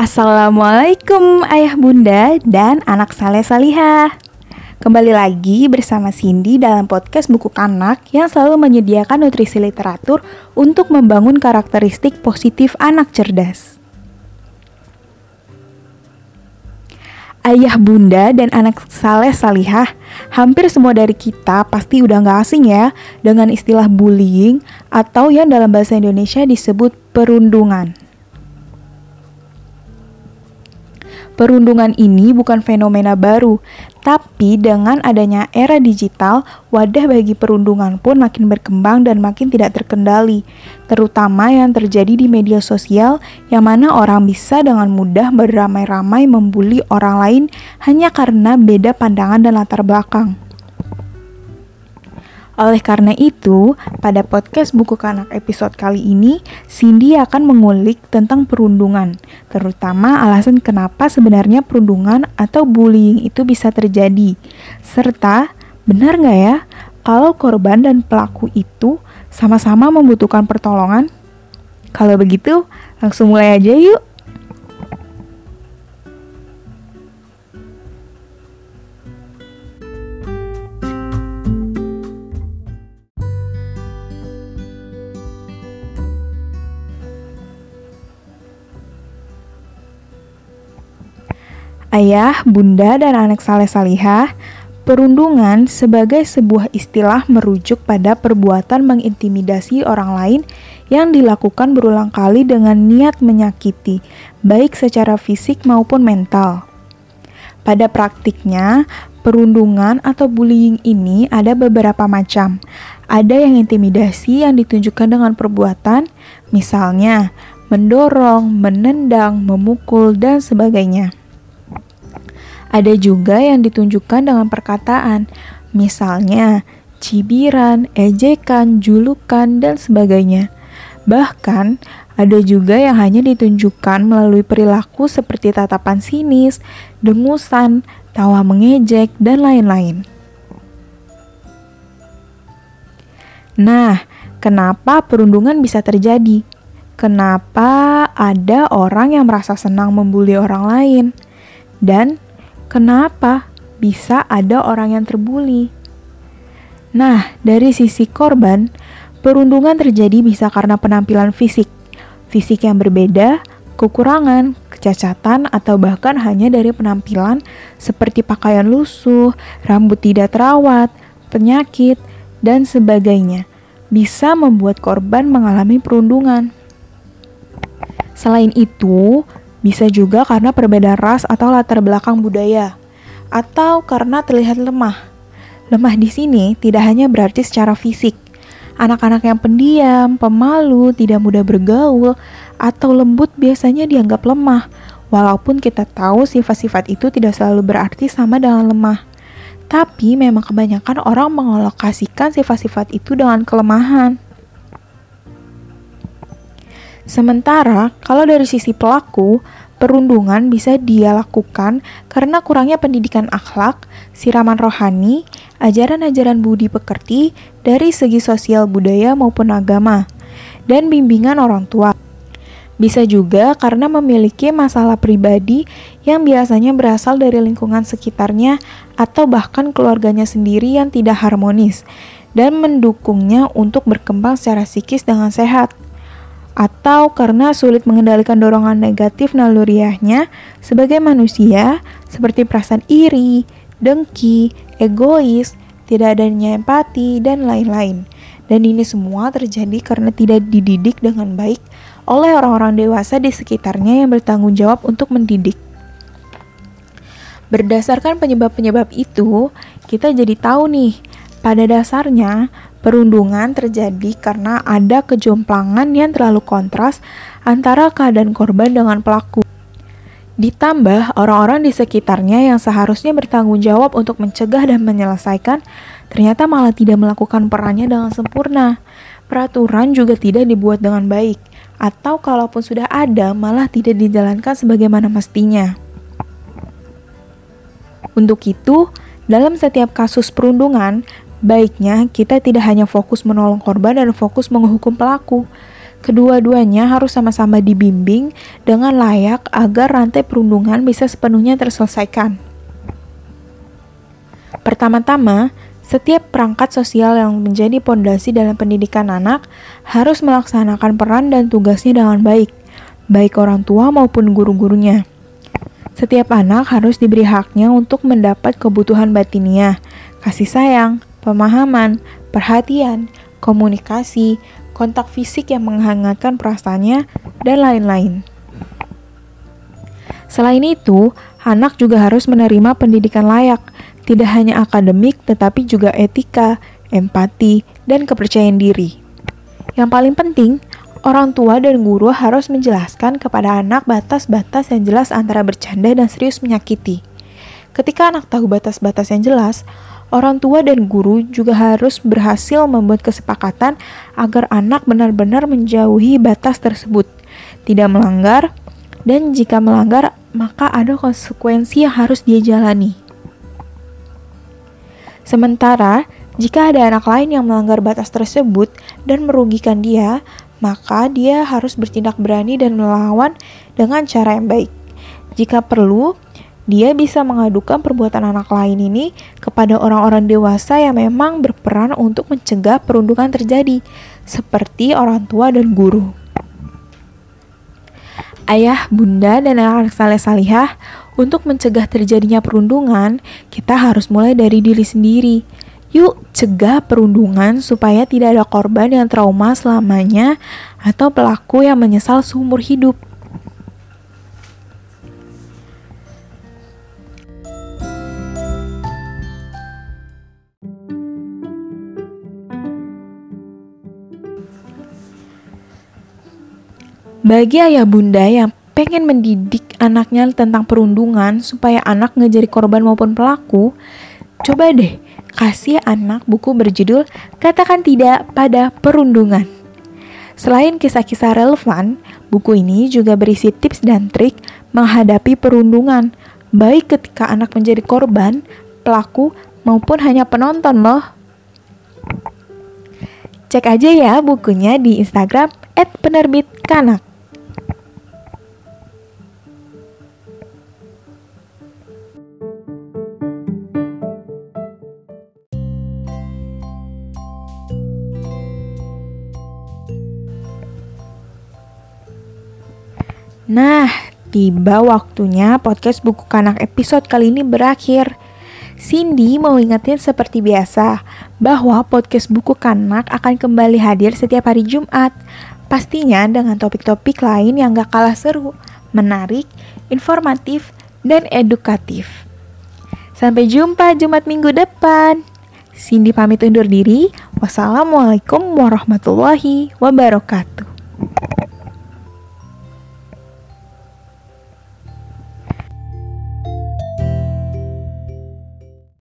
Assalamualaikum ayah bunda dan anak saleh salihah Kembali lagi bersama Cindy dalam podcast Buku Kanak yang selalu menyediakan nutrisi literatur untuk membangun karakteristik positif anak cerdas. Ayah bunda dan anak saleh salihah, hampir semua dari kita pasti udah gak asing ya dengan istilah bullying atau yang dalam bahasa Indonesia disebut perundungan. Perundungan ini bukan fenomena baru, tapi dengan adanya era digital, wadah bagi perundungan pun makin berkembang dan makin tidak terkendali, terutama yang terjadi di media sosial yang mana orang bisa dengan mudah beramai-ramai membuli orang lain hanya karena beda pandangan dan latar belakang. Oleh karena itu, pada podcast Buku Kanak episode kali ini, Cindy akan mengulik tentang perundungan, terutama alasan kenapa sebenarnya perundungan atau bullying itu bisa terjadi, serta benar nggak ya kalau korban dan pelaku itu sama-sama membutuhkan pertolongan? Kalau begitu, langsung mulai aja yuk! Ayah, bunda, dan anak saleh salihah, perundungan sebagai sebuah istilah merujuk pada perbuatan mengintimidasi orang lain yang dilakukan berulang kali dengan niat menyakiti, baik secara fisik maupun mental. Pada praktiknya, perundungan atau bullying ini ada beberapa macam. Ada yang intimidasi yang ditunjukkan dengan perbuatan, misalnya mendorong, menendang, memukul, dan sebagainya. Ada juga yang ditunjukkan dengan perkataan, misalnya cibiran, ejekan, julukan, dan sebagainya. Bahkan, ada juga yang hanya ditunjukkan melalui perilaku seperti tatapan sinis, dengusan, tawa mengejek, dan lain-lain. Nah, kenapa perundungan bisa terjadi? Kenapa ada orang yang merasa senang membuli orang lain? Dan Kenapa bisa ada orang yang terbuli? Nah, dari sisi korban, perundungan terjadi bisa karena penampilan fisik, fisik yang berbeda, kekurangan, kecacatan, atau bahkan hanya dari penampilan seperti pakaian lusuh, rambut tidak terawat, penyakit, dan sebagainya, bisa membuat korban mengalami perundungan. Selain itu, bisa juga karena perbedaan ras atau latar belakang budaya, atau karena terlihat lemah. Lemah di sini tidak hanya berarti secara fisik. Anak-anak yang pendiam, pemalu, tidak mudah bergaul, atau lembut biasanya dianggap lemah, walaupun kita tahu sifat-sifat itu tidak selalu berarti sama dengan lemah. Tapi memang kebanyakan orang mengalokasikan sifat-sifat itu dengan kelemahan. Sementara, kalau dari sisi pelaku, perundungan bisa dia lakukan karena kurangnya pendidikan akhlak, siraman rohani, ajaran-ajaran budi pekerti dari segi sosial budaya maupun agama, dan bimbingan orang tua. Bisa juga karena memiliki masalah pribadi yang biasanya berasal dari lingkungan sekitarnya atau bahkan keluarganya sendiri yang tidak harmonis dan mendukungnya untuk berkembang secara psikis dengan sehat atau karena sulit mengendalikan dorongan negatif naluriahnya sebagai manusia seperti perasaan iri, dengki, egois, tidak adanya empati, dan lain-lain. Dan ini semua terjadi karena tidak dididik dengan baik oleh orang-orang dewasa di sekitarnya yang bertanggung jawab untuk mendidik. Berdasarkan penyebab-penyebab itu, kita jadi tahu nih, pada dasarnya Perundungan terjadi karena ada kejomplangan yang terlalu kontras antara keadaan korban dengan pelaku. Ditambah orang-orang di sekitarnya yang seharusnya bertanggung jawab untuk mencegah dan menyelesaikan, ternyata malah tidak melakukan perannya dengan sempurna. Peraturan juga tidak dibuat dengan baik, atau kalaupun sudah ada, malah tidak dijalankan sebagaimana mestinya. Untuk itu, dalam setiap kasus perundungan, Baiknya kita tidak hanya fokus menolong korban dan fokus menghukum pelaku. Kedua-duanya harus sama-sama dibimbing dengan layak agar rantai perundungan bisa sepenuhnya terselesaikan. Pertama-tama, setiap perangkat sosial yang menjadi pondasi dalam pendidikan anak harus melaksanakan peran dan tugasnya dengan baik, baik orang tua maupun guru-gurunya. Setiap anak harus diberi haknya untuk mendapat kebutuhan batiniah, kasih sayang, pemahaman, perhatian, komunikasi, kontak fisik yang menghangatkan perasaannya, dan lain-lain. Selain itu, anak juga harus menerima pendidikan layak, tidak hanya akademik tetapi juga etika, empati, dan kepercayaan diri. Yang paling penting, orang tua dan guru harus menjelaskan kepada anak batas-batas yang jelas antara bercanda dan serius menyakiti. Ketika anak tahu batas-batas yang jelas, orang tua dan guru juga harus berhasil membuat kesepakatan agar anak benar-benar menjauhi batas tersebut, tidak melanggar, dan jika melanggar, maka ada konsekuensi yang harus dia jalani. Sementara, jika ada anak lain yang melanggar batas tersebut dan merugikan dia, maka dia harus bertindak berani dan melawan dengan cara yang baik. Jika perlu, dia bisa mengadukan perbuatan anak lain ini kepada orang-orang dewasa yang memang berperan untuk mencegah perundungan terjadi, seperti orang tua dan guru. Ayah, bunda, dan anak-anak saleh salihah, untuk mencegah terjadinya perundungan, kita harus mulai dari diri sendiri. Yuk, cegah perundungan supaya tidak ada korban yang trauma selamanya atau pelaku yang menyesal seumur hidup. Bagi ayah bunda yang pengen mendidik anaknya tentang perundungan supaya anak ngejari korban maupun pelaku, coba deh kasih anak buku berjudul Katakan Tidak pada Perundungan. Selain kisah-kisah relevan, buku ini juga berisi tips dan trik menghadapi perundungan, baik ketika anak menjadi korban, pelaku, maupun hanya penonton loh. Cek aja ya bukunya di Instagram @penerbitkanak. Nah, tiba waktunya podcast buku kanak episode kali ini berakhir. Cindy mau ingetin seperti biasa bahwa podcast buku kanak akan kembali hadir setiap hari Jumat. Pastinya dengan topik-topik lain yang gak kalah seru, menarik, informatif, dan edukatif. Sampai jumpa Jumat minggu depan. Cindy pamit undur diri. Wassalamualaikum warahmatullahi wabarakatuh.